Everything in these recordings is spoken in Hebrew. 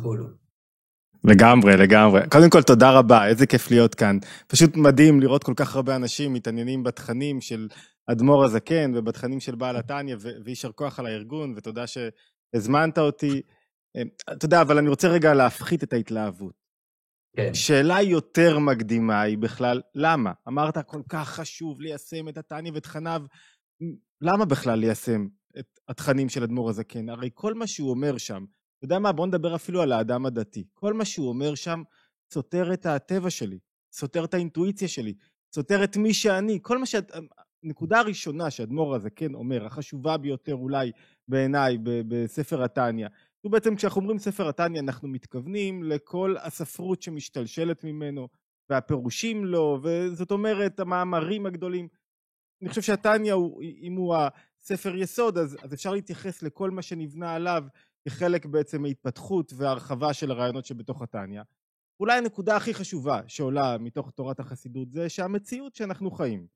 וכולו. לגמרי, לגמרי. קודם כל, תודה רבה, איזה כיף להיות כאן. פשוט מדהים לראות כל כך הרבה אנשים מתעניינים בתכנים של אדמו"ר הזקן ובתכנים של בעל התניא, ויישר כוח על הארגון, ותודה שהזמנת אותי. אה, אתה יודע, אבל אני רוצה רגע להפחית את ההתלהבות. כן. שאלה יותר מקדימה היא בכלל, למה? אמרת, כל כך חשוב ליישם את התניא ותכניו, למה בכלל ליישם את התכנים של אדמו"ר הזקן? הרי כל מה שהוא אומר שם, אתה יודע מה? בוא נדבר אפילו על האדם הדתי. כל מה שהוא אומר שם סותר את הטבע שלי, סותר את האינטואיציה שלי, סותר את מי שאני. כל מה ש... הנקודה הראשונה שאדמו"ר הזקן אומר, החשובה ביותר אולי בעיניי בספר התניא, הוא בעצם כשאנחנו אומרים ספר התניא אנחנו מתכוונים לכל הספרות שמשתלשלת ממנו והפירושים לו, וזאת אומרת המאמרים הגדולים. אני חושב שהתניא, אם הוא הספר יסוד, אז, אז אפשר להתייחס לכל מה שנבנה עליו כחלק בעצם מהתפתחות והרחבה של הרעיונות שבתוך התניא. אולי הנקודה הכי חשובה שעולה מתוך תורת החסידות זה שהמציאות שאנחנו חיים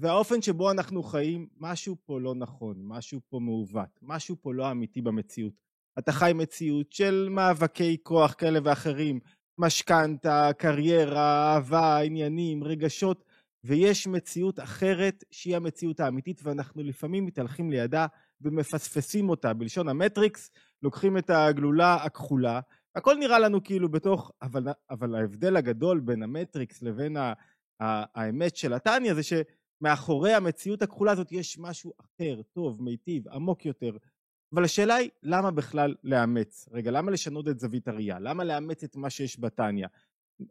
והאופן שבו אנחנו חיים, משהו פה לא נכון, משהו פה מעוות, משהו פה לא אמיתי במציאות. אתה חי מציאות של מאבקי כוח כאלה ואחרים, משכנתה, קריירה, אהבה, עניינים, רגשות, ויש מציאות אחרת שהיא המציאות האמיתית ואנחנו לפעמים מתהלכים לידה ומפספסים אותה. בלשון המטריקס, לוקחים את הגלולה הכחולה, הכל נראה לנו כאילו בתוך, אבל, אבל ההבדל הגדול בין המטריקס לבין ה, ה, האמת של התניא זה שמאחורי המציאות הכחולה הזאת יש משהו אחר, טוב, מיטיב, עמוק יותר. אבל השאלה היא, למה בכלל לאמץ? רגע, למה לשנות את זווית הראייה? למה לאמץ את מה שיש בתניא?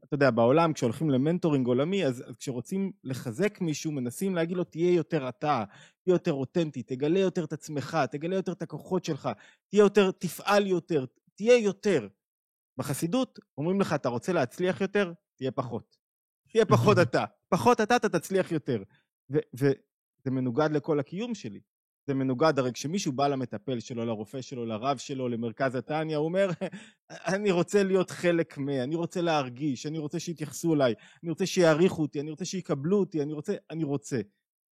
אתה יודע, בעולם כשהולכים למנטורינג עולמי, אז, אז כשרוצים לחזק מישהו, מנסים להגיד לו, תהיה יותר אתה, תהיה יותר אותנטי, תגלה יותר את עצמך, תגלה יותר את הכוחות שלך, תהיה יותר, תפעל יותר, תהיה יותר. בחסידות אומרים לך, אתה רוצה להצליח יותר? תהיה פחות. תהיה פחות אתה. פחות אתה, אתה תצליח יותר. וזה מנוגד לכל הקיום שלי. זה מנוגד, הרי כשמישהו בא למטפל שלו, לרופא שלו, לרב שלו, למרכז התניא, הוא אומר, אני רוצה להיות חלק מ... אני רוצה להרגיש, אני רוצה שיתייחסו אליי, אני רוצה שיעריכו אותי, אני רוצה שיקבלו אותי, אני רוצה, אני רוצה.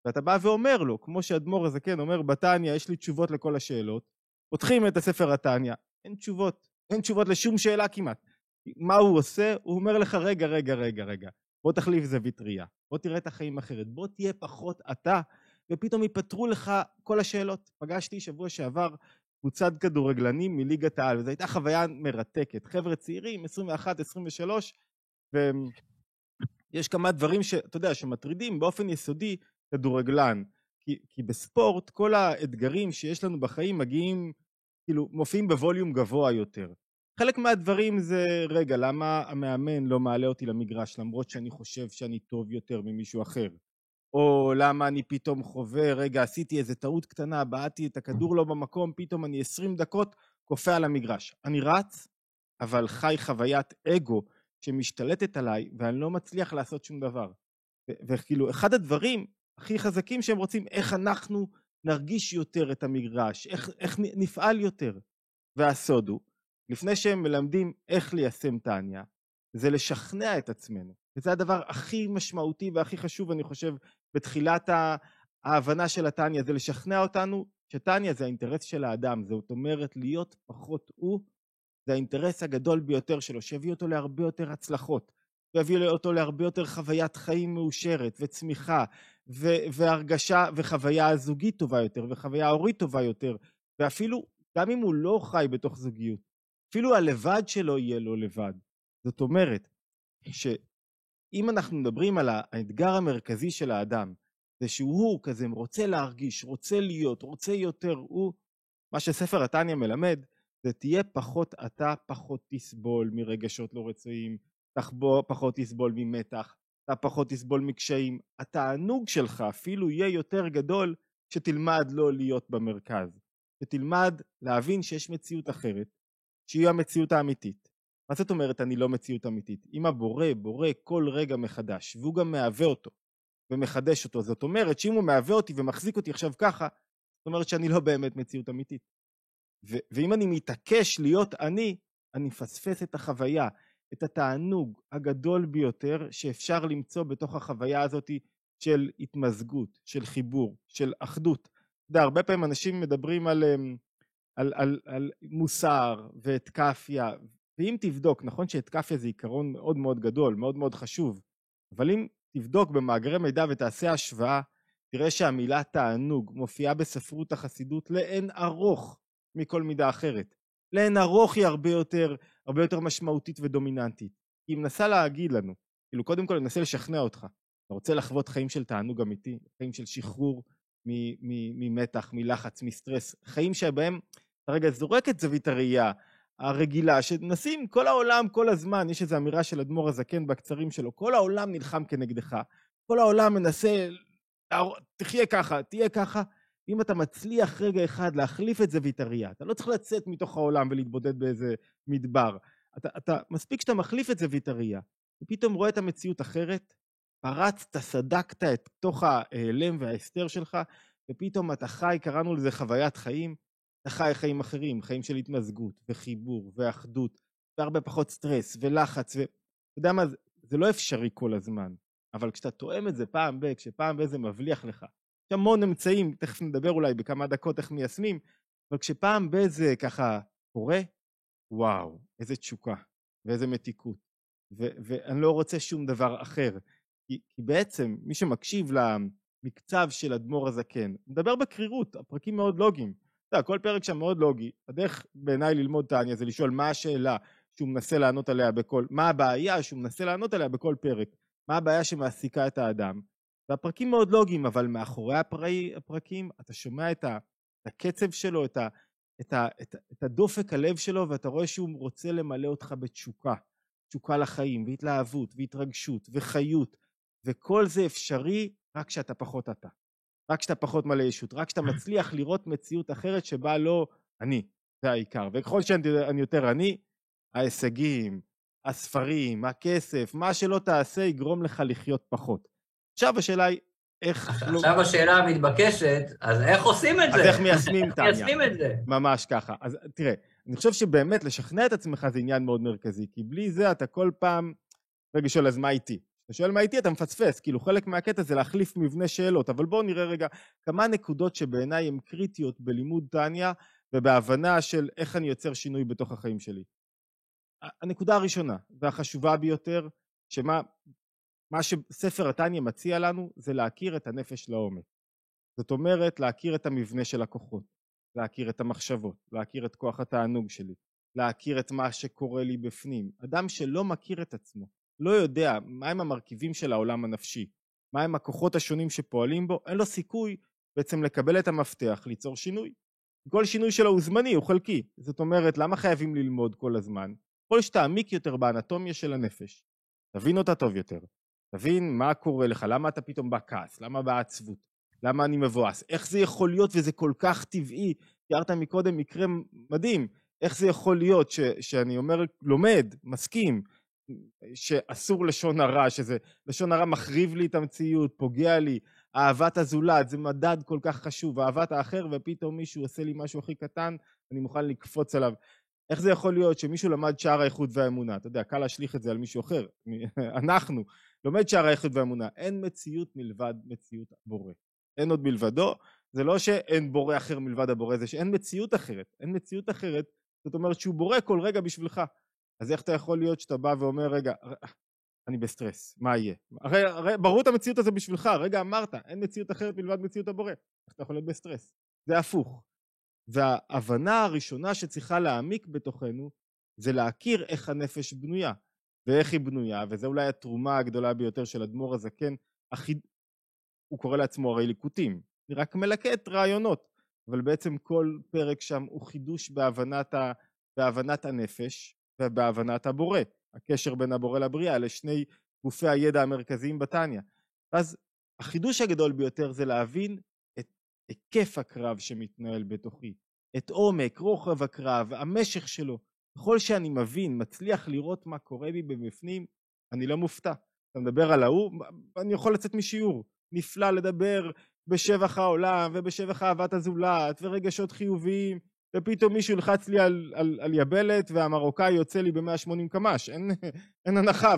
ואתה בא ואומר לו, כמו שאדמו"ר הזקן אומר בתניא, יש לי תשובות לכל השאלות, פותחים את הספר התניא, אין תשובות, אין תשובות לשום שאלה כמעט. מה הוא עושה? הוא אומר לך, רגע, רגע, רגע, רגע, בוא תחליף זווית ראייה, בוא תראה את החיים אחרת, בוא תהיה פחות אתה, ופתאום ייפתרו לך כל השאלות. פגשתי שבוע שעבר קבוצת כדורגלנים מליגת העל, וזו הייתה חוויה מרתקת. חבר'ה צעירים, 21, 23, ויש כמה דברים שאתה יודע, שמטרידים באופן יסודי כדורגלן. כי, כי בספורט כל האתגרים שיש לנו בחיים מגיעים, כאילו, מופיעים בווליום גבוה יותר. חלק מהדברים זה, רגע, למה המאמן לא מעלה אותי למגרש למרות שאני חושב שאני טוב יותר ממישהו אחר? או למה אני פתאום חווה, רגע, עשיתי איזה טעות קטנה, בעטתי את הכדור לא במקום, פתאום אני 20 דקות קופא על המגרש. אני רץ, אבל חי חוויית אגו שמשתלטת עליי, ואני לא מצליח לעשות שום דבר. וכאילו, אחד הדברים הכי חזקים שהם רוצים, איך אנחנו נרגיש יותר את המגרש, איך, איך נפעל יותר. והסוד הוא, לפני שהם מלמדים איך ליישם טניה, זה לשכנע את עצמנו. וזה הדבר הכי משמעותי והכי חשוב, אני חושב, בתחילת ההבנה של התניא, זה לשכנע אותנו שתניא זה האינטרס של האדם, זאת אומרת להיות פחות הוא, זה האינטרס הגדול ביותר שלו, שיביא אותו להרבה יותר הצלחות, ויביא אותו להרבה יותר חוויית חיים מאושרת וצמיחה ו- והרגשה וחוויה זוגית טובה יותר וחוויה הורית טובה יותר, ואפילו גם אם הוא לא חי בתוך זוגיות, אפילו הלבד שלו יהיה לו לבד. זאת אומרת, ש... אם אנחנו מדברים על האתגר המרכזי של האדם, זה שהוא כזה רוצה להרגיש, רוצה להיות, רוצה יותר, הוא, מה שספר התניא מלמד, זה תהיה פחות אתה, פחות תסבול מרגשות לא רצויים, תחבוא, פחות תסבול ממתח, אתה פחות תסבול מקשיים. התענוג שלך אפילו יהיה יותר גדול שתלמד לא להיות במרכז, שתלמד להבין שיש מציאות אחרת, שהיא המציאות האמיתית, מה זאת אומרת אני לא מציאות אמיתית? אם הבורא בורא כל רגע מחדש, והוא גם מהווה אותו ומחדש אותו, זאת אומרת שאם הוא מהווה אותי ומחזיק אותי עכשיו ככה, זאת אומרת שאני לא באמת מציאות אמיתית. ו- ואם אני מתעקש להיות אני, אני מפספס את החוויה, את התענוג הגדול ביותר שאפשר למצוא בתוך החוויה הזאת של התמזגות, של חיבור, של אחדות. אתה יודע, הרבה פעמים אנשים מדברים על, אמ, על, על, על מוסר ואת כאפיה, ואם תבדוק, נכון שהתקפיה זה עיקרון מאוד מאוד גדול, מאוד מאוד חשוב, אבל אם תבדוק במאגרי מידע ותעשה השוואה, תראה שהמילה תענוג מופיעה בספרות החסידות לאין ארוך מכל מידה אחרת. לאין ארוך היא הרבה יותר, הרבה יותר משמעותית ודומיננטית. היא מנסה להגיד לנו, כאילו קודם כל אני מנסה לשכנע אותך. אתה רוצה לחוות חיים של תענוג אמיתי, חיים של שחרור ממתח, מלחץ, מסטרס, חיים שבהם אתה רגע זורק את זווית הראייה הרגילה, שנשים כל העולם כל הזמן, יש איזו אמירה של אדמו"ר הזקן בקצרים שלו, כל העולם נלחם כנגדך, כל העולם מנסה, תחיה ככה, תהיה ככה. אם אתה מצליח רגע אחד להחליף את זווית אתה לא צריך לצאת מתוך העולם ולהתבודד באיזה מדבר. אתה, אתה, מספיק שאתה מחליף את זווית הראייה, ופתאום רואה את המציאות אחרת, פרצת, סדקת את תוך ההיעלם וההסתר שלך, ופתאום אתה חי, קראנו לזה חוויית חיים, אתה חי חיים אחרים, חיים של התמזגות וחיבור ואחדות, והרבה פחות סטרס ולחץ, ואתה יודע מה, זה לא אפשרי כל הזמן, אבל כשאתה תואם את זה פעם ב, כשפעם ב זה מבליח לך, יש המון אמצעים, תכף נדבר אולי בכמה דקות איך מיישמים, אבל כשפעם ב זה ככה קורה, וואו, איזה תשוקה ואיזה מתיקות, ו- ואני לא רוצה שום דבר אחר, כי, כי בעצם מי שמקשיב למקצב של אדמו"ר הזקן, מדבר בקרירות, הפרקים מאוד לוגיים, אתה יודע, כל פרק שם מאוד לוגי, הדרך בעיניי ללמוד טניה זה לשאול מה השאלה שהוא מנסה לענות עליה בכל, מה הבעיה שהוא מנסה לענות עליה בכל פרק, מה הבעיה שמעסיקה את האדם, והפרקים מאוד לוגיים, אבל מאחורי הפרי, הפרקים אתה שומע את, ה, את הקצב שלו, את, ה, את, ה, את, את הדופק הלב שלו, ואתה רואה שהוא רוצה למלא אותך בתשוקה, תשוקה לחיים, והתלהבות, והתרגשות, וחיות, וכל זה אפשרי רק כשאתה פחות אתה. רק כשאתה פחות מלא ישות, רק כשאתה מצליח לראות מציאות אחרת שבה לא אני, זה העיקר. וככל שאני יותר אני, ההישגים, הספרים, הכסף, מה שלא תעשה יגרום לך לחיות פחות. עכשיו השאלה היא, איך... עכשיו לא... השאלה המתבקשת, אז איך עושים את זה? אז איך מיישמים, טניה? איך מיישמים את זה? ממש ככה. אז תראה, אני חושב שבאמת לשכנע את עצמך זה עניין מאוד מרכזי, כי בלי זה אתה כל פעם... רגע שואל, אז מה איתי? אתה שואל מה איתי, אתה מפספס, כאילו חלק מהקטע זה להחליף מבנה שאלות, אבל בואו נראה רגע כמה נקודות שבעיניי הן קריטיות בלימוד טניה ובהבנה של איך אני יוצר שינוי בתוך החיים שלי. הנקודה הראשונה והחשובה ביותר, שמה מה שספר הטניה מציע לנו זה להכיר את הנפש לעומק. זאת אומרת, להכיר את המבנה של הכוחות, להכיר את המחשבות, להכיר את כוח התענוג שלי, להכיר את מה שקורה לי בפנים. אדם שלא מכיר את עצמו, לא יודע מהם המרכיבים של העולם הנפשי, מהם הכוחות השונים שפועלים בו, אין לו סיכוי בעצם לקבל את המפתח ליצור שינוי. כל שינוי שלו הוא זמני, הוא חלקי. זאת אומרת, למה חייבים ללמוד כל הזמן? ככל שתעמיק יותר באנטומיה של הנפש, תבין אותה טוב יותר, תבין מה קורה לך, למה אתה פתאום בכעס, למה בעצבות, למה אני מבואס, איך זה יכול להיות וזה כל כך טבעי, תיארת מקודם מקרה מדהים, איך זה יכול להיות ש, שאני אומר, לומד, מסכים, שאסור לשון הרע, שזה לשון הרע מחריב לי את המציאות, פוגע לי, אהבת הזולת, זה מדד כל כך חשוב, אהבת האחר, ופתאום מישהו עושה לי משהו הכי קטן, אני מוכן לקפוץ עליו. איך זה יכול להיות שמישהו למד שער האיכות והאמונה? אתה יודע, קל להשליך את זה על מישהו אחר. אנחנו, לומד שער האיכות והאמונה. אין מציאות מלבד מציאות הבורא. אין עוד מלבדו. זה לא שאין בורא אחר מלבד הבורא, זה שאין מציאות אחרת. אין מציאות אחרת, זאת אומרת שהוא בורא כל רגע בשבילך. אז איך אתה יכול להיות שאתה בא ואומר, רגע, אני בסטרס, מה יהיה? הרי, הרי בורא את המציאות הזו בשבילך, רגע אמרת, אין מציאות אחרת מלבד מציאות הבורא. איך אתה יכול להיות בסטרס? זה הפוך. וההבנה הראשונה שצריכה להעמיק בתוכנו, זה להכיר איך הנפש בנויה, ואיך היא בנויה, וזו אולי התרומה הגדולה ביותר של אדמו"ר הזקן, החיד... הוא קורא לעצמו הרי ליקוטים, אני רק מלקט רעיונות, אבל בעצם כל פרק שם הוא חידוש בהבנת, ה... בהבנת הנפש, ובהבנת הבורא, הקשר בין הבורא לבריאה, אלה שני גופי הידע המרכזיים בתניא. ואז החידוש הגדול ביותר זה להבין את היקף הקרב שמתנהל בתוכי, את עומק, רוחב הקרב, המשך שלו. ככל שאני מבין, מצליח לראות מה קורה בי במפנים, אני לא מופתע. אתה מדבר על ההוא, אני יכול לצאת משיעור. נפלא לדבר בשבח העולם ובשבח אהבת הזולת ורגשות חיוביים ופתאום מישהו ילחץ לי על, על, על יבלת והמרוקאי יוצא לי ב-180 קמ"ש, אין, אין הנחה.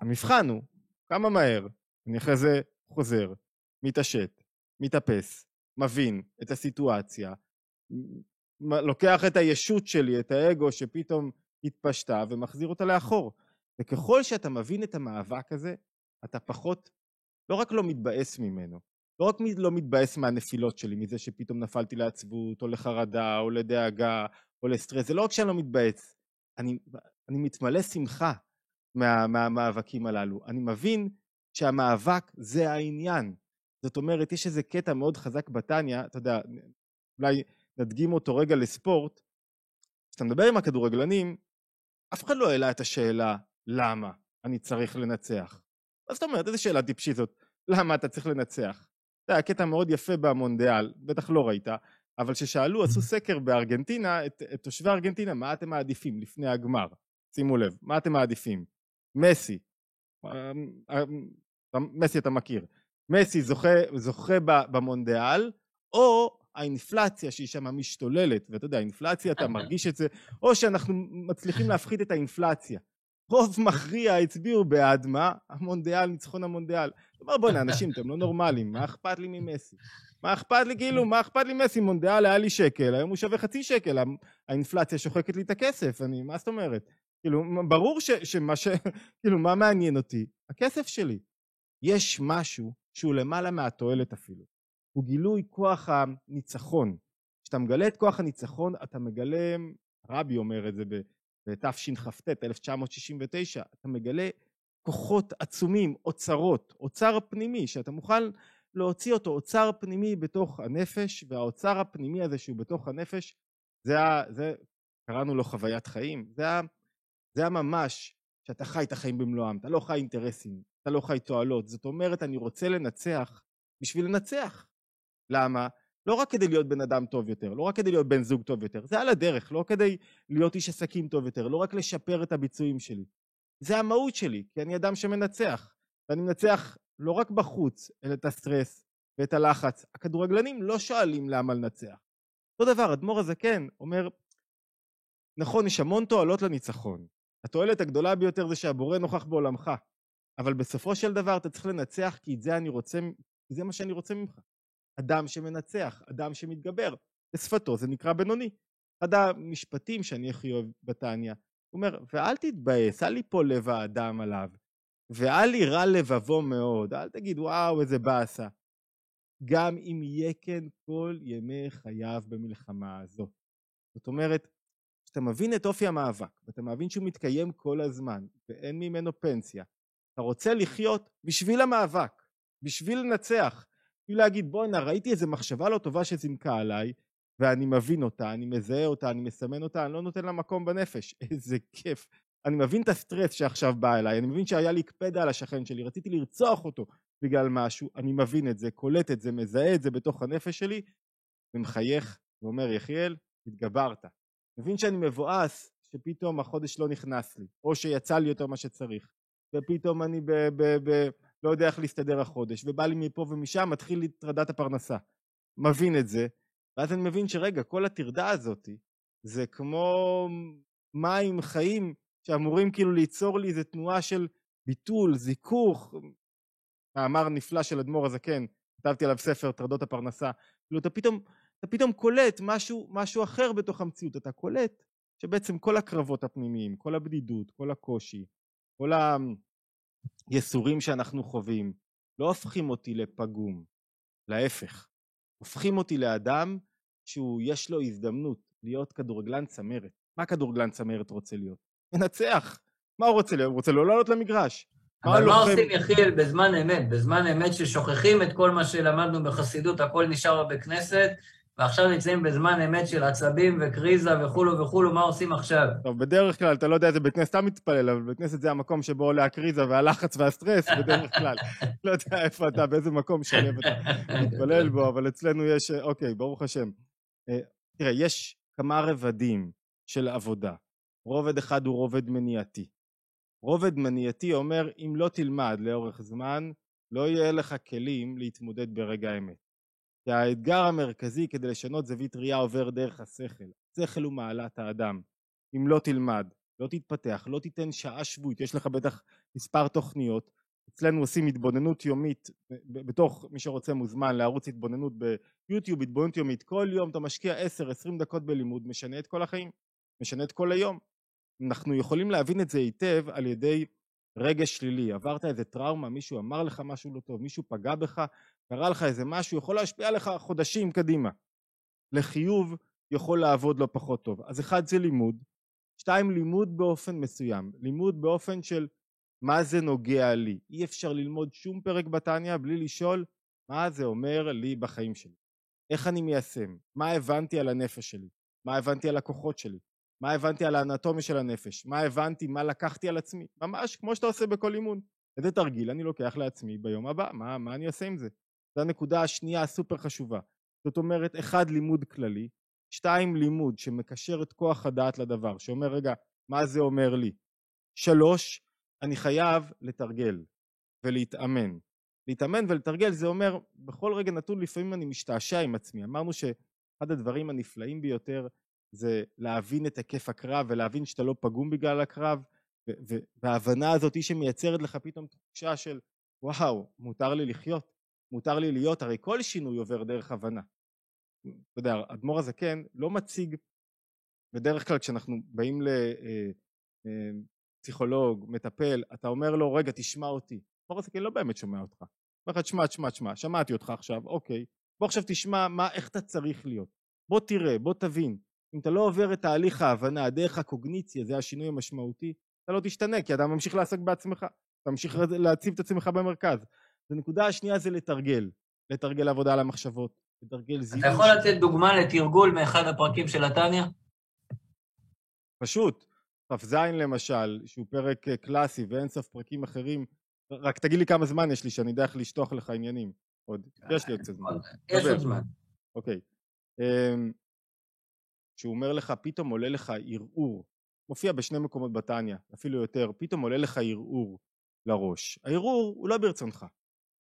והמבחן הוא, כמה מהר אני אחרי זה חוזר, מתעשת, מתאפס, מבין את הסיטואציה, לוקח את הישות שלי, את האגו שפתאום התפשטה ומחזיר אותה לאחור. וככל שאתה מבין את המאבק הזה, אתה פחות, לא רק לא מתבאס ממנו, לא רק לא מתבאס מהנפילות שלי, מזה שפתאום נפלתי לעצבות, או לחרדה, או לדאגה, או לסטרס, זה לא רק שאני לא מתבאס, אני, אני מתמלא שמחה מה, מהמאבקים הללו. אני מבין שהמאבק זה העניין. זאת אומרת, יש איזה קטע מאוד חזק בתניא, אתה יודע, אולי נדגים אותו רגע לספורט, כשאתה מדבר עם הכדורגלנים, אף אחד לא העלה את השאלה למה אני צריך לנצח. מה זאת אומרת, איזה שאלה טיפשית זאת, למה אתה צריך לנצח? זה היה קטע מאוד יפה במונדיאל, בטח לא ראית, אבל כששאלו, עשו סקר בארגנטינה, את, את תושבי ארגנטינה, מה אתם מעדיפים לפני הגמר? שימו לב, מה אתם מעדיפים? מסי, אמ, אמ, מסי אתה מכיר, מסי זוכה, זוכה במונדיאל, או האינפלציה שהיא שם משתוללת, ואתה יודע, האינפלציה, אתה מרגיש את זה, או שאנחנו מצליחים להפחית את האינפלציה. רוב מכריע הצביעו בעד מה? המונדיאל, ניצחון המונדיאל. כלומר, בוא'נה, אנשים, אתם לא נורמלים, מה אכפת לי ממסי? מה אכפת לי, כאילו, מה אכפת לי מסי? מונדיאל היה לי שקל, היום הוא שווה חצי שקל, האינפלציה שוחקת לי את הכסף, אני, מה זאת אומרת? כאילו, ברור ש, שמה ש... כאילו, מה מעניין אותי? הכסף שלי. יש משהו שהוא למעלה מהתועלת אפילו. הוא גילוי כוח הניצחון. כשאתה מגלה את כוח הניצחון, אתה מגלה, רבי אומר את זה בתשכ"ט, 1969, אתה מגלה כוחות עצומים, אוצרות, אוצר פנימי, שאתה מוכן להוציא אותו, אוצר פנימי בתוך הנפש, והאוצר הפנימי הזה שהוא בתוך הנפש, זה, זה קראנו לו חוויית חיים, זה, זה הממש שאתה חי את החיים במלואם, אתה לא חי אינטרסים, אתה לא חי תועלות, זאת אומרת אני רוצה לנצח בשביל לנצח. למה? לא רק כדי להיות בן אדם טוב יותר, לא רק כדי להיות בן זוג טוב יותר, זה על הדרך, לא כדי להיות איש עסקים טוב יותר, לא רק לשפר את הביצועים שלי. זה המהות שלי, כי אני אדם שמנצח, ואני מנצח לא רק בחוץ, אלא את הסטרס ואת הלחץ. הכדורגלנים לא שואלים למה לנצח. אותו דבר, אדמו"ר הזקן אומר, נכון, יש המון תועלות לניצחון. התועלת הגדולה ביותר זה שהבורא נוכח בעולמך, אבל בסופו של דבר אתה צריך לנצח כי את זה אני רוצה, זה מה שאני רוצה ממך. אדם שמנצח, אדם שמתגבר. בשפתו זה נקרא בינוני. אחד המשפטים שאני הכי אוהב בתניא, הוא אומר, ואל תתבאס, אל יפול לב האדם עליו, ואל יירא לבבו מאוד, אל תגיד, וואו, איזה באסה. גם אם יהיה כן כל ימי חייו במלחמה הזו. זאת אומרת, כשאתה מבין את אופי המאבק, ואתה מבין שהוא מתקיים כל הזמן, ואין ממנו פנסיה, אתה רוצה לחיות בשביל המאבק, בשביל לנצח, בשביל להגיד בואנה ראיתי איזה מחשבה לא טובה שזינקה עליי ואני מבין אותה, אני מזהה אותה, אני מסמן אותה, אני לא נותן לה מקום בנפש, איזה כיף. אני מבין את הסטרס שעכשיו בא אליי, אני מבין שהיה לי קפדה על השכן שלי, רציתי לרצוח אותו בגלל משהו, אני מבין את זה, קולט את זה, מזהה את זה בתוך הנפש שלי, ומחייך ואומר יחיאל, התגברת. מבין שאני מבואס שפתאום החודש לא נכנס לי, או שיצא לי יותר מה שצריך, ופתאום אני ב... ב, ב לא יודע איך להסתדר החודש, ובא לי מפה ומשם, מתחיל לי טרדת הפרנסה. מבין את זה, ואז אני מבין שרגע, כל הטרדה הזאת, זה כמו מים חיים שאמורים כאילו ליצור לי איזה תנועה של ביטול, זיכוך, מאמר נפלא של אדמו"ר הזקן, כתבתי עליו ספר, טרדות הפרנסה, כאילו אתה פתאום, אתה פתאום קולט משהו, משהו אחר בתוך המציאות, אתה קולט שבעצם כל הקרבות הפנימיים, כל הבדידות, כל הקושי, כל ה... יסורים שאנחנו חווים לא הופכים אותי לפגום, להפך, הופכים אותי לאדם שהוא יש לו הזדמנות להיות כדורגלן צמרת. מה כדורגלן צמרת רוצה להיות? מנצח. מה הוא רוצה להיות? הוא רוצה לא לעלות למגרש. אבל מה עושים יחיאל בזמן אמת? בזמן אמת ששוכחים את כל מה שלמדנו בחסידות, הכל נשאר בבית כנסת, ועכשיו נמצאים בזמן אמת של עצבים וקריזה וכולו וכולו, מה עושים עכשיו? טוב, בדרך כלל, אתה לא יודע איזה בית כנסת אתה מתפלל, אבל בית כנסת זה המקום שבו עולה הקריזה והלחץ והסטרס, בדרך כלל. לא יודע איפה אתה, באיזה מקום שלב אתה מתפלל בו, אבל אצלנו יש, אוקיי, ברוך השם. אה, תראה, יש כמה רבדים של עבודה. רובד אחד הוא רובד מניעתי. רובד מניעתי אומר, אם לא תלמד לאורך זמן, לא יהיה לך כלים להתמודד ברגע האמת. כי האתגר המרכזי כדי לשנות זווית ראייה עובר דרך השכל. השכל הוא מעלת האדם. אם לא תלמד, לא תתפתח, לא תיתן שעה שבועית, יש לך בטח מספר תוכניות. אצלנו עושים התבוננות יומית, בתוך מי שרוצה מוזמן לערוץ התבוננות ביוטיוב, התבוננות יומית. כל יום אתה משקיע 10-20 דקות בלימוד, משנה את כל החיים, משנה את כל היום. אנחנו יכולים להבין את זה היטב על ידי רגש שלילי, עברת איזה טראומה, מישהו אמר לך משהו לא טוב, מישהו פגע בך, קרה לך איזה משהו, יכול להשפיע עליך חודשים קדימה. לחיוב יכול לעבוד לא פחות טוב. אז אחד זה לימוד, שתיים לימוד באופן מסוים, לימוד באופן של מה זה נוגע לי. אי אפשר ללמוד שום פרק בתניא בלי לשאול מה זה אומר לי בחיים שלי. איך אני מיישם, מה הבנתי על הנפש שלי, מה הבנתי על הכוחות שלי, מה הבנתי על האנטומיה של הנפש, מה הבנתי, מה לקחתי על עצמי, ממש כמו שאתה עושה בכל אימון. איזה תרגיל אני לוקח לעצמי ביום הבא, מה, מה אני אעשה עם זה? זו הנקודה השנייה הסופר חשובה. זאת אומרת, אחד, לימוד כללי, שתיים, לימוד שמקשר את כוח הדעת לדבר, שאומר, רגע, מה זה אומר לי? שלוש, אני חייב לתרגל ולהתאמן. להתאמן ולתרגל זה אומר, בכל רגע נתון לפעמים אני משתעשע עם עצמי. אמרנו שאחד הדברים הנפלאים ביותר זה להבין את היקף הקרב ולהבין שאתה לא פגום בגלל הקרב, וההבנה הזאת היא שמייצרת לך פתאום תחושה של וואו, מותר לי לחיות, מותר לי להיות, הרי כל שינוי עובר דרך הבנה. אתה יודע, אדמו"ר הזקן לא מציג, בדרך כלל כשאנחנו באים לפסיכולוג, אה, אה, מטפל, אתה אומר לו, רגע, תשמע אותי. אדמו"ר הזקן לא באמת שומע אותך. אומר לך, תשמע, תשמע, תשמע, שמעתי אותך עכשיו, אוקיי. בוא עכשיו תשמע מה, איך אתה צריך להיות. בוא תראה, בוא תבין. אם אתה לא עובר את תהליך ההבנה, דרך הקוגניציה, זה השינוי המשמעותי, אתה לא תשתנה, כי אתה ממשיך לעסוק בעצמך. אתה ממשיך להציב את עצמך במרכז. הנקודה השנייה זה לתרגל. לתרגל עבודה על המחשבות, לתרגל זיהוי. אתה יכול לתת דוגמה לתרגול מאחד הפרקים של התניא? פשוט. כ"ז למשל, שהוא פרק אה, קלאסי ואין סוף פרקים אחרים, רק תגיד לי כמה זמן יש לי, שאני יודע איך לשטוח לך עניינים. עוד, יש לי עוד קצת זמן. יש עוד זמן. אוקיי. אמ, שהוא אומר לך, פתאום עולה לך ערעור, מופיע בשני מקומות בתניא, אפילו יותר, פתאום עולה לך ערעור לראש. הערעור הוא לא ברצונך.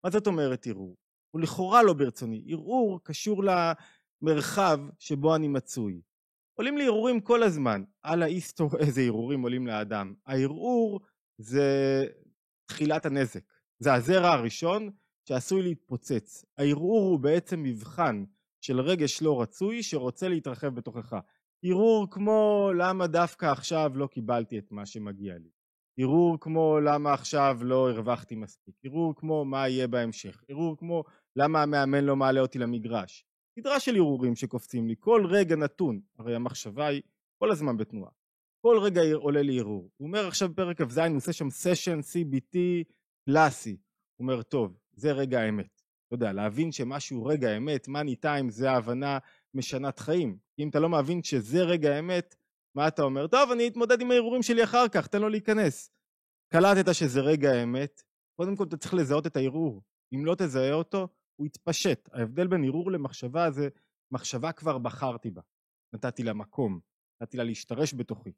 מה זאת אומרת ערעור? הוא לכאורה לא ברצוני. ערעור קשור למרחב שבו אני מצוי. עולים לי ערעורים כל הזמן. על האיסטו איזה ערעורים עולים לאדם. הערעור זה תחילת הנזק. זה הזרע הראשון שעשוי להתפוצץ. הערעור הוא בעצם מבחן של רגש לא רצוי שרוצה להתרחב בתוכך. ערעור כמו למה דווקא עכשיו לא קיבלתי את מה שמגיע לי. ערעור כמו למה עכשיו לא הרווחתי מספיק. ערעור כמו מה יהיה בהמשך. ערעור כמו למה המאמן לא מעלה אותי למגרש. סדרה של ערעורים שקופצים לי. כל רגע נתון, הרי המחשבה היא כל הזמן בתנועה. כל רגע עולה לי ערעור. הוא אומר עכשיו בפרק כ"ז, הוא עושה שם סשן CBT קלאסי. הוא אומר, טוב, זה רגע האמת. אתה יודע, להבין שמשהו רגע האמת, מאני טיים זה ההבנה משנת חיים. אם אתה לא מבין שזה רגע האמת, מה אתה אומר? טוב, אני אתמודד עם הערעורים שלי אחר כך, תן לו להיכנס. קלטת שזה רגע האמת, קודם כל אתה צריך לזהות את הערעור. אם לא תזהה אותו, הוא יתפשט. ההבדל בין ערעור למחשבה זה מחשבה כבר בחרתי בה. נתתי לה מקום, נתתי לה להשתרש בתוכי.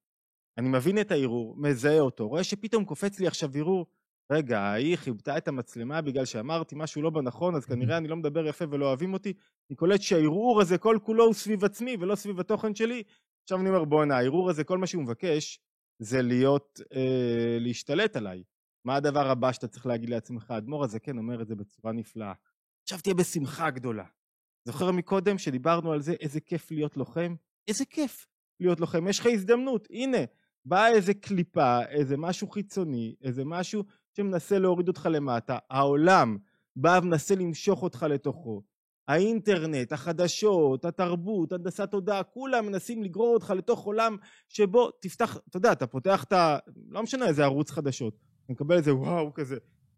אני מבין את הערעור, מזהה אותו, רואה שפתאום קופץ לי עכשיו ערעור, רגע, ההיא חיבתה את המצלמה בגלל שאמרתי משהו לא בנכון, אז כנראה אני לא מדבר יפה ולא אוהבים אותי. אני קולט שהערעור הזה כל כולו הוא סביב עצמי ולא סביב התוכן שלי. עכשיו אני אומר, בואנה, הערעור הזה, כל מה שהוא מבקש זה להיות, אה, להשתלט עליי. מה הדבר הבא שאתה צריך להגיד לעצמך? האדמו"ר הזה כן אומר את זה בצורה נפלאה. עכשיו תהיה בשמחה גדולה. זוכר מקודם שדיברנו על זה, איזה כיף להיות לוחם? איזה כיף להיות לוחם, יש לך הזדמנות, הנה, באה איזה קליפה, איזה משהו חיצוני, איזה משהו שמנסה להוריד אותך למטה, העולם בא ומנסה למשוך אותך לתוכו, האינטרנט, החדשות, התרבות, הנדסת תודעה, כולם מנסים לגרור אותך לתוך עולם שבו תפתח, אתה יודע, אתה פותח את ה... לא משנה איזה ערוץ חדשות, אתה מקבל איזה וואו כזה,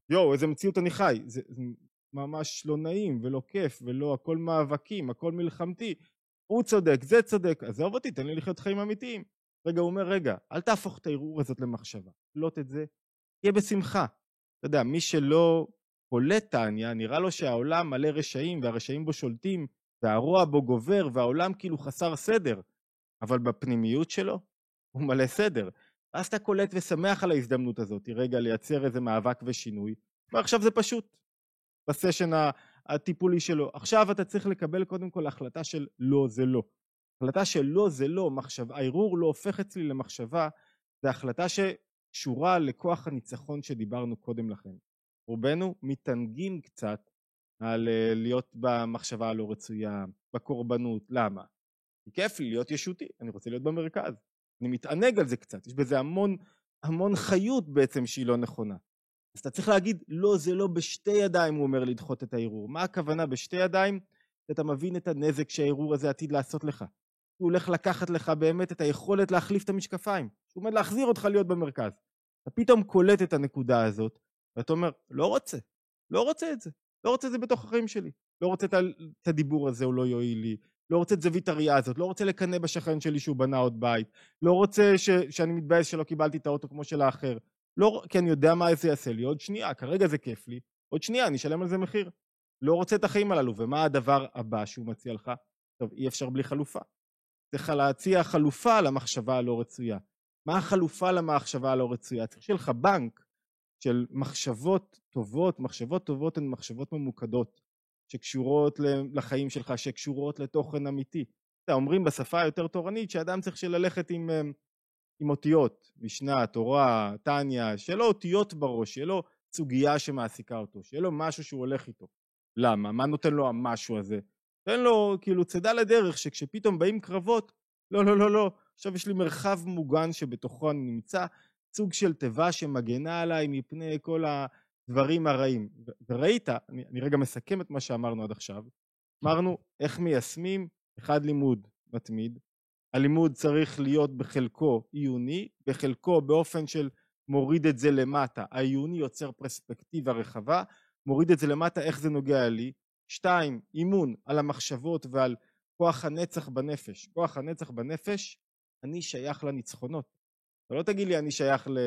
יואו, איזה מציאות אני חי, זה, זה ממש לא נעים ולא כיף ולא הכל מאבקים, הכל מלחמתי, הוא צודק, זה צודק, עזוב אותי, תן לי לחיות חיים אמיתיים. רגע, הוא אומר, רגע, אל תהפוך את הערעור הזאת למחשבה, לוט את זה, תהיה בשמחה. אתה יודע, מי שלא קולט טניה, נראה לו שהעולם מלא רשעים והרשעים בו שולטים והרוע בו גובר והעולם כאילו חסר סדר, אבל בפנימיות שלו הוא מלא סדר. אז אתה קולט ושמח על ההזדמנות הזאת, רגע, לייצר איזה מאבק ושינוי, ועכשיו זה פשוט. בסשן הטיפולי שלו. עכשיו אתה צריך לקבל קודם כל החלטה של לא זה לא. החלטה של לא זה לא, מחשב, הערעור לא הופך אצלי למחשבה, זה החלטה שקשורה לכוח הניצחון שדיברנו קודם לכן. רובנו מתענגים קצת על אה, להיות במחשבה הלא רצויה, בקורבנות, למה? כי כיף לי להיות ישותי, אני רוצה להיות במרכז. אני מתענג על זה קצת, יש בזה המון, המון חיות בעצם שהיא לא נכונה. אז אתה צריך להגיד, לא, זה לא בשתי ידיים, הוא אומר לדחות את הערעור. מה הכוונה בשתי ידיים? אתה מבין את הנזק שהערעור הזה עתיד לעשות לך. הוא הולך לקחת לך באמת את היכולת להחליף את המשקפיים. הוא עומד להחזיר אותך להיות במרכז. אתה פתאום קולט את הנקודה הזאת, ואתה אומר, לא רוצה, לא רוצה את זה. לא רוצה את זה בתוך החיים שלי. לא רוצה את הדיבור הזה, הוא לא יועיל לי. לא רוצה את זווית הראייה הזאת, לא רוצה לקנא בשכן שלי שהוא בנה עוד בית. לא רוצה ש, שאני מתבאס שלא קיבלתי את האוטו כמו של האחר. לא, כי אני יודע מה זה יעשה לי. עוד שנייה, כרגע זה כיף לי. עוד שנייה, אני אשלם על זה מחיר. לא רוצה את החיים הללו. ומה הדבר הבא שהוא מציע לך? טוב, אי אפשר בלי חלופה. צריך להציע חלופה למחשבה הלא רצויה. מה החלופה למחשבה הלא רצויה? צריך שיהיה לך בנק של מחשבות טובות, מחשבות טובות הן מחשבות ממוקדות, שקשורות לחיים שלך, שקשורות לתוכן אמיתי. אתה אומרים בשפה היותר תורנית שאדם צריך ללכת עם, אה, עם אותיות, משנה, תורה, טניה, שיהיה לו אותיות בראש, שיהיה לו סוגיה שמעסיקה אותו, שיהיה לו משהו שהוא הולך איתו. למה? מה נותן לו המשהו הזה? תן לו כאילו צידה לדרך שכשפתאום באים קרבות, לא, לא, לא, לא, עכשיו יש לי מרחב מוגן שבתוכו אני נמצא, סוג של תיבה שמגנה עליי מפני כל הדברים הרעים. וראית, אני, אני רגע מסכם את מה שאמרנו עד עכשיו, אמרנו איך מיישמים? אחד לימוד מתמיד, הלימוד צריך להיות בחלקו עיוני, בחלקו באופן של מוריד את זה למטה, העיוני יוצר פרספקטיבה רחבה, מוריד את זה למטה איך זה נוגע לי, שתיים, אימון על המחשבות ועל כוח הנצח בנפש, כוח הנצח בנפש, אני שייך לניצחונות. אתה לא תגיד לי אני שייך ל...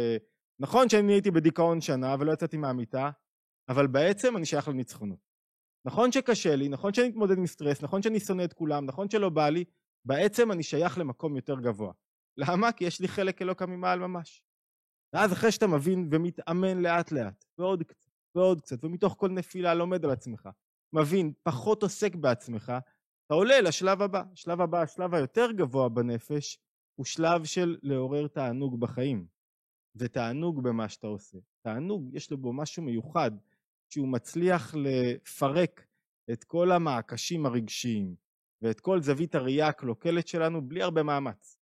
נכון שאני הייתי בדיכאון שנה ולא יצאתי מהמיטה, אבל בעצם אני שייך לניצחונות. נכון שקשה לי, נכון שאני מתמודד עם סטרס, נכון שאני שונא את כולם, נכון שלא בא לי, בעצם אני שייך למקום יותר גבוה. למה? כי יש לי חלק אלוקא ממעל ממש. ואז אחרי שאתה מבין ומתאמן לאט לאט, ועוד קצת, ועוד קצת, ומתוך כל נפילה לומד על עצמך, מבין, פחות עוסק בעצמך, אתה עולה לשלב הבא. השלב הבא, השלב היותר גבוה בנפש, הוא שלב של לעורר תענוג בחיים. ותענוג במה שאתה עושה. תענוג, יש לו בו משהו מיוחד, שהוא מצליח לפרק את כל המעקשים הרגשיים ואת כל זווית הראייה הקלוקלת שלנו בלי הרבה מאמץ.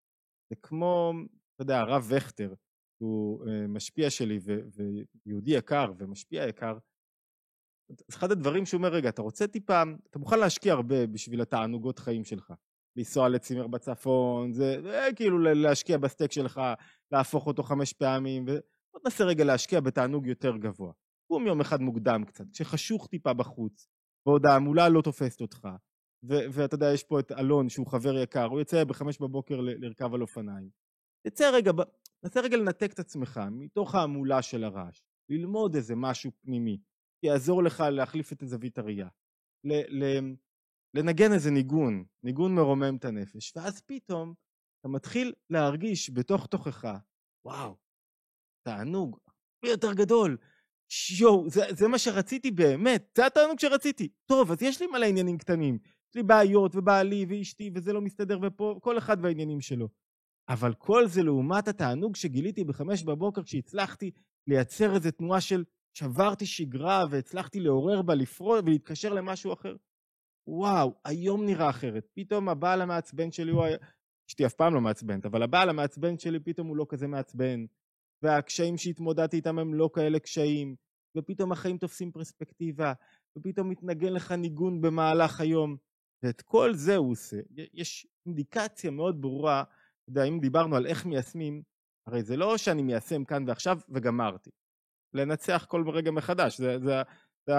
זה כמו, אתה יודע, הרב וכטר, הוא אה, משפיע שלי ויהודי יקר ומשפיע יקר, אחד הדברים שהוא אומר, רגע, אתה רוצה טיפה, אתה מוכן להשקיע הרבה בשביל התענוגות חיים שלך. לנסוע לצימר בצפון, זה, זה כאילו להשקיע בסטייק שלך, להפוך אותו חמש פעמים, ובוא ננסה רגע להשקיע בתענוג יותר גבוה. קום יום אחד מוקדם קצת, כשחשוך טיפה בחוץ, ועוד ההמולה לא תופסת אותך, ו- ואתה יודע, יש פה את אלון שהוא חבר יקר, הוא יוצא בחמש בבוקר ל- לרכב על אופניים. תצא רגע, נסה רגע לנתק את עצמך מתוך ההמולה של הרעש, ללמוד איזה משהו פנימי, יעזור לך להחליף את זווית הראייה. לנגן איזה ניגון, ניגון מרומם את הנפש, ואז פתאום אתה מתחיל להרגיש בתוך תוכך, וואו, תענוג הרבה יותר גדול. יואו, זה, זה מה שרציתי באמת, זה התענוג שרציתי. טוב, אז יש לי מלא עניינים קטנים. יש לי בעיות, ובעלי, ואשתי, וזה לא מסתדר, ופה, כל אחד והעניינים שלו. אבל כל זה לעומת התענוג שגיליתי בחמש בבוקר כשהצלחתי לייצר איזו תנועה של שברתי שגרה והצלחתי לעורר בה, לפרול ולהתקשר למשהו אחר. וואו, היום נראה אחרת. פתאום הבעל המעצבן שלי הוא... אשתי אף פעם לא מעצבנת, אבל הבעל המעצבן שלי פתאום הוא לא כזה מעצבן. והקשיים שהתמודדתי איתם הם לא כאלה קשיים. ופתאום החיים תופסים פרספקטיבה, ופתאום מתנגן לך ניגון במהלך היום. ואת כל זה הוא עושה. יש אינדיקציה מאוד ברורה, אתה יודע, אם דיברנו על איך מיישמים, הרי זה לא שאני מיישם כאן ועכשיו וגמרתי. לנצח כל רגע מחדש. זה, זה, זה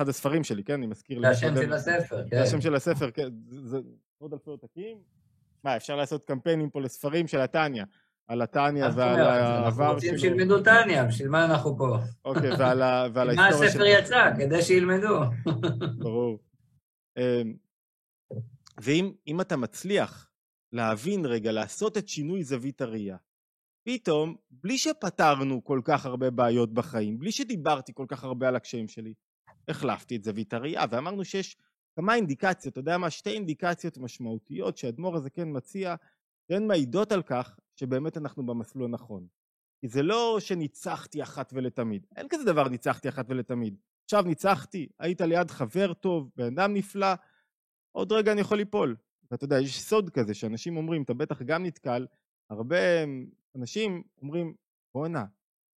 אחד הספרים שלי, כן? אני מזכיר... זה השם של הספר, כן. זה השם של הספר, כן. זה עוד אלפי עותקים. מה, אפשר לעשות קמפיינים פה לספרים של התניא. על התניא ועל העבר שלו. אנחנו רוצים שילמדו תניא, בשביל מה אנחנו פה? אוקיי, ועל ההיסטוריה שלו. מה הספר יצא? כדי שילמדו. ברור. אמ, ואם אתה מצליח להבין רגע, לעשות את שינוי זווית הראייה, פתאום, בלי שפתרנו כל כך הרבה בעיות בחיים, בלי שדיברתי כל כך הרבה על הקשיים שלי, החלפתי את זווית הראייה, ואמרנו שיש כמה אינדיקציות, אתה יודע מה? שתי אינדיקציות משמעותיות שהאדמו"ר הזה כן מציע, שהן מעידות על כך שבאמת אנחנו במסלול הנכון. כי זה לא שניצחתי אחת ולתמיד, אין כזה דבר ניצחתי אחת ולתמיד. עכשיו ניצחתי, היית ליד חבר טוב, בן אדם נפלא, עוד רגע אני יכול ליפול. ואתה יודע, יש סוד כזה שאנשים אומרים, אתה בטח גם נתקל הרבה אנשים אומרים, בואנה,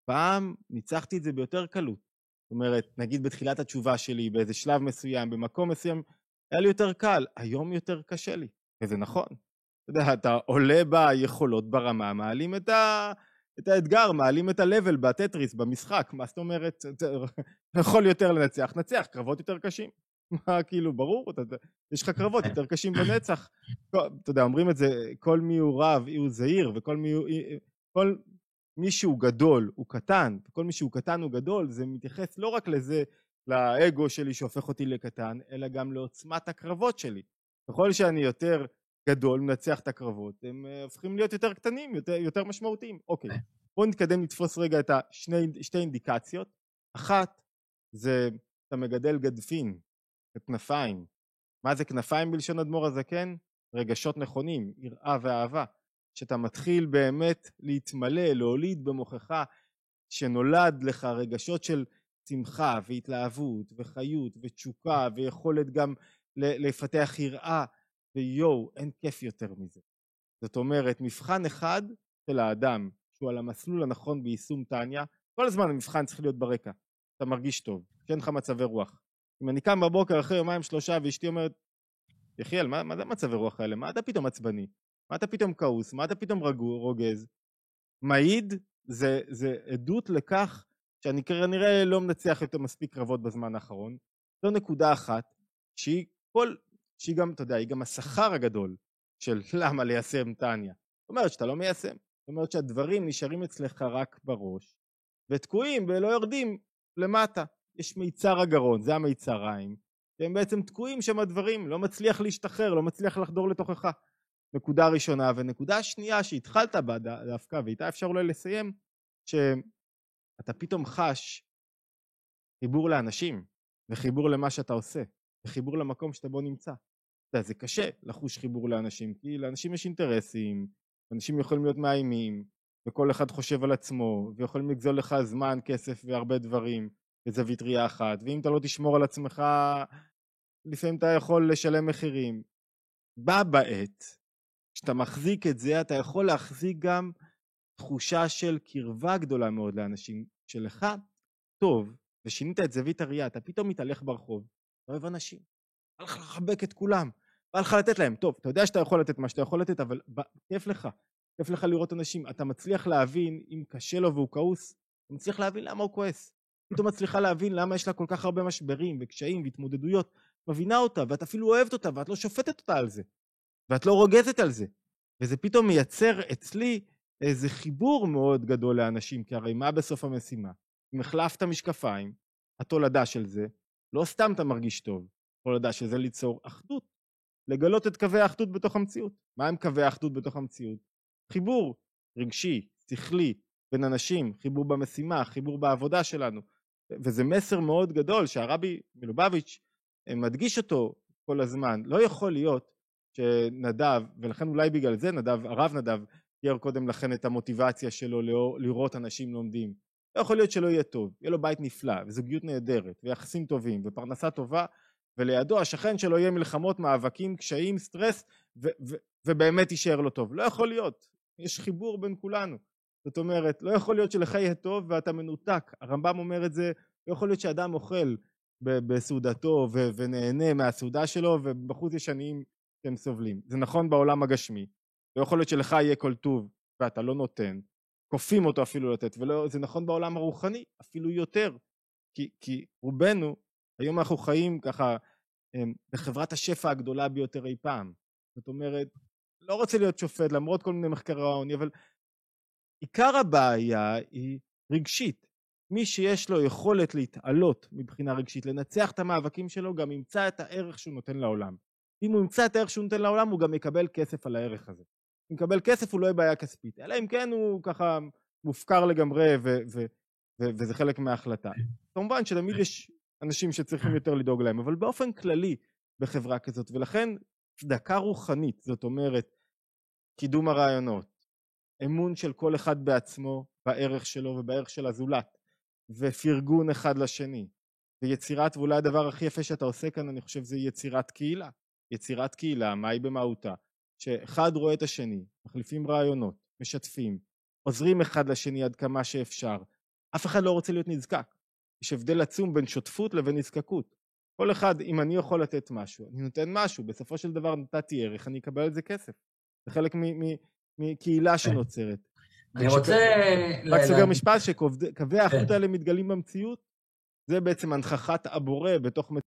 פעם ניצחתי את זה ביותר קלות. אומרת, נגיד בתחילת התשובה שלי, באיזה שלב מסוים, במקום מסוים, היה לי יותר קל, היום יותר קשה לי, וזה נכון. אתה יודע, אתה עולה ביכולות ברמה, מעלים את, ה... את האתגר, מעלים את ה-level בטטריס, במשחק, מה זאת אומרת, יכול יותר לנצח, נצח, קרבות יותר קשים. מה, כאילו, ברור, אתה, יש לך קרבות יותר קשים בנצח. אתה יודע, אומרים את זה, כל מי הוא רב, הוא זהיר, וכל מי הוא... כל מי שהוא גדול הוא קטן, וכל מי שהוא קטן הוא גדול, זה מתייחס לא רק לזה, לאגו שלי שהופך אותי לקטן, אלא גם לעוצמת הקרבות שלי. ככל שאני יותר גדול, מנצח את הקרבות, הם uh, הופכים להיות יותר קטנים, יותר, יותר משמעותיים. אוקיי, בואו נתקדם לתפוס רגע את השתי אינדיקציות. אחת, זה אתה מגדל גדפין, כנפיים. מה זה כנפיים בלשון אדמו"ר הזקן? רגשות נכונים, יראה ואהבה. שאתה מתחיל באמת להתמלא, להוליד במוחך, שנולד לך רגשות של שמחה והתלהבות וחיות ותשוקה ויכולת גם לפתח יראה, ויואו, אין כיף יותר מזה. זאת אומרת, מבחן אחד של האדם, שהוא על המסלול הנכון ביישום טניה, כל הזמן המבחן צריך להיות ברקע. אתה מרגיש טוב, שאין לך מצבי רוח. אם אני קם בבוקר אחרי יומיים שלושה ואשתי אומרת, יחיאל, מה, מה זה מצבי רוח האלה? מה אתה פתאום עצבני? מה אתה פתאום כעוס? מה אתה פתאום רגוע, רוגז? מעיד זה, זה עדות לכך שאני כנראה לא מנצח יותר מספיק קרבות בזמן האחרון. זו נקודה אחת שהיא כל, שהיא גם, אתה יודע, היא גם השכר הגדול של למה ליישם טניה. זאת אומרת שאתה לא מיישם. זאת אומרת שהדברים נשארים אצלך רק בראש, ותקועים ולא יורדים למטה. יש מיצר הגרון, זה המיצריים, שהם בעצם תקועים שם הדברים, לא מצליח להשתחרר, לא מצליח לחדור לתוכך. נקודה ראשונה, ונקודה שנייה שהתחלת בה דווקא, ואיתה אפשר אולי לסיים, שאתה פתאום חש חיבור לאנשים, וחיבור למה שאתה עושה, וחיבור למקום שאתה בו נמצא. אתה יודע, זה קשה לחוש חיבור לאנשים, כי לאנשים יש אינטרסים, אנשים יכולים להיות מאיימים, וכל אחד חושב על עצמו, ויכולים לגזול לך זמן, כסף והרבה דברים, בזווית ראייה אחת, ואם אתה לא תשמור על עצמך, לפעמים אתה יכול לשלם מחירים. בה בעת כשאתה מחזיק את זה, אתה יכול להחזיק גם תחושה של קרבה גדולה מאוד לאנשים. שלך טוב, ושינית את זווית הראייה, אתה פתאום מתהלך ברחוב, אתה אוהב אנשים, בא לך לחבק את כולם, בא לך לתת להם. טוב, אתה יודע שאתה יכול לתת מה שאתה יכול לתת, אבל כיף לך, כיף לך לראות אנשים. אתה מצליח להבין, אם קשה לו והוא כעוס, אתה מצליח להבין למה הוא כועס. פתאום מצליחה להבין למה יש לה כל כך הרבה משברים וקשיים והתמודדויות. מבינה אותה, ואת אפילו אוהבת אותה, ואת לא שופטת אותה על זה. ואת לא רוגזת על זה. וזה פתאום מייצר אצלי איזה חיבור מאוד גדול לאנשים, כי הרי מה בסוף המשימה? אם החלפת משקפיים, התולדה של זה, לא סתם אתה מרגיש טוב, התולדה של זה ליצור אחדות, לגלות את קווי האחדות בתוך המציאות. מה הם קווי האחדות בתוך המציאות? חיבור רגשי, שכלי, בין אנשים, חיבור במשימה, חיבור בעבודה שלנו. וזה מסר מאוד גדול שהרבי מלובביץ' מדגיש אותו כל הזמן. לא יכול להיות שנדב, ולכן אולי בגלל זה נדב, הרב נדב, תיאר קודם לכן את המוטיבציה שלו לראות אנשים לומדים. לא יכול להיות שלא יהיה טוב, יהיה לו בית נפלא, וזוגיות נהדרת, ויחסים טובים, ופרנסה טובה, ולידו השכן שלו יהיה מלחמות, מאבקים, קשיים, סטרס, ו- ו- ובאמת יישאר לו טוב. לא יכול להיות, יש חיבור בין כולנו. זאת אומרת, לא יכול להיות שלך יהיה טוב ואתה מנותק. הרמב"ם אומר את זה, לא יכול להיות שאדם אוכל בסעודתו ו- ונהנה מהסעודה שלו, ובחוץ יש עניים שהם סובלים. זה נכון בעולם הגשמי, לא יכול להיות שלך יהיה כל טוב ואתה לא נותן, כופים אותו אפילו לתת, וזה נכון בעולם הרוחני, אפילו יותר, כי, כי רובנו, היום אנחנו חיים ככה בחברת השפע הגדולה ביותר אי פעם. זאת אומרת, לא רוצה להיות שופט למרות כל מיני מחקרי העוני, אבל עיקר הבעיה היא רגשית. מי שיש לו יכולת להתעלות מבחינה רגשית, לנצח את המאבקים שלו, גם ימצא את הערך שהוא נותן לעולם. אם הוא ימצא את הערך שהוא נותן לעולם, הוא גם יקבל כסף על הערך הזה. אם יקבל כסף הוא לא יהיה בעיה כספית, אלא אם כן הוא ככה מופקר לגמרי ו- ו- ו- וזה חלק מההחלטה. כמובן שתמיד יש אנשים שצריכים יותר לדאוג להם, אבל באופן כללי בחברה כזאת, ולכן צדקה רוחנית, זאת אומרת, קידום הרעיונות, אמון של כל אחד בעצמו, בערך שלו ובערך של הזולת, ופרגון אחד לשני, ויצירת, ואולי הדבר הכי יפה שאתה עושה כאן, אני חושב, זה יצירת קהילה. יצירת קהילה, מהי במהותה, שאחד רואה את השני, מחליפים רעיונות, משתפים, עוזרים אחד לשני עד כמה שאפשר. אף אחד לא רוצה להיות נזקק. יש הבדל עצום בין שותפות לבין נזקקות. כל אחד, אם אני יכול לתת משהו, אני נותן משהו, בסופו של דבר נתתי ערך, אני אקבל על זה כסף. זה חלק מקהילה שנוצרת. אני רוצה... רק סוגר משפט, שקווי האחדות האלה מתגלים במציאות, זה בעצם הנכחת הבורא בתוך...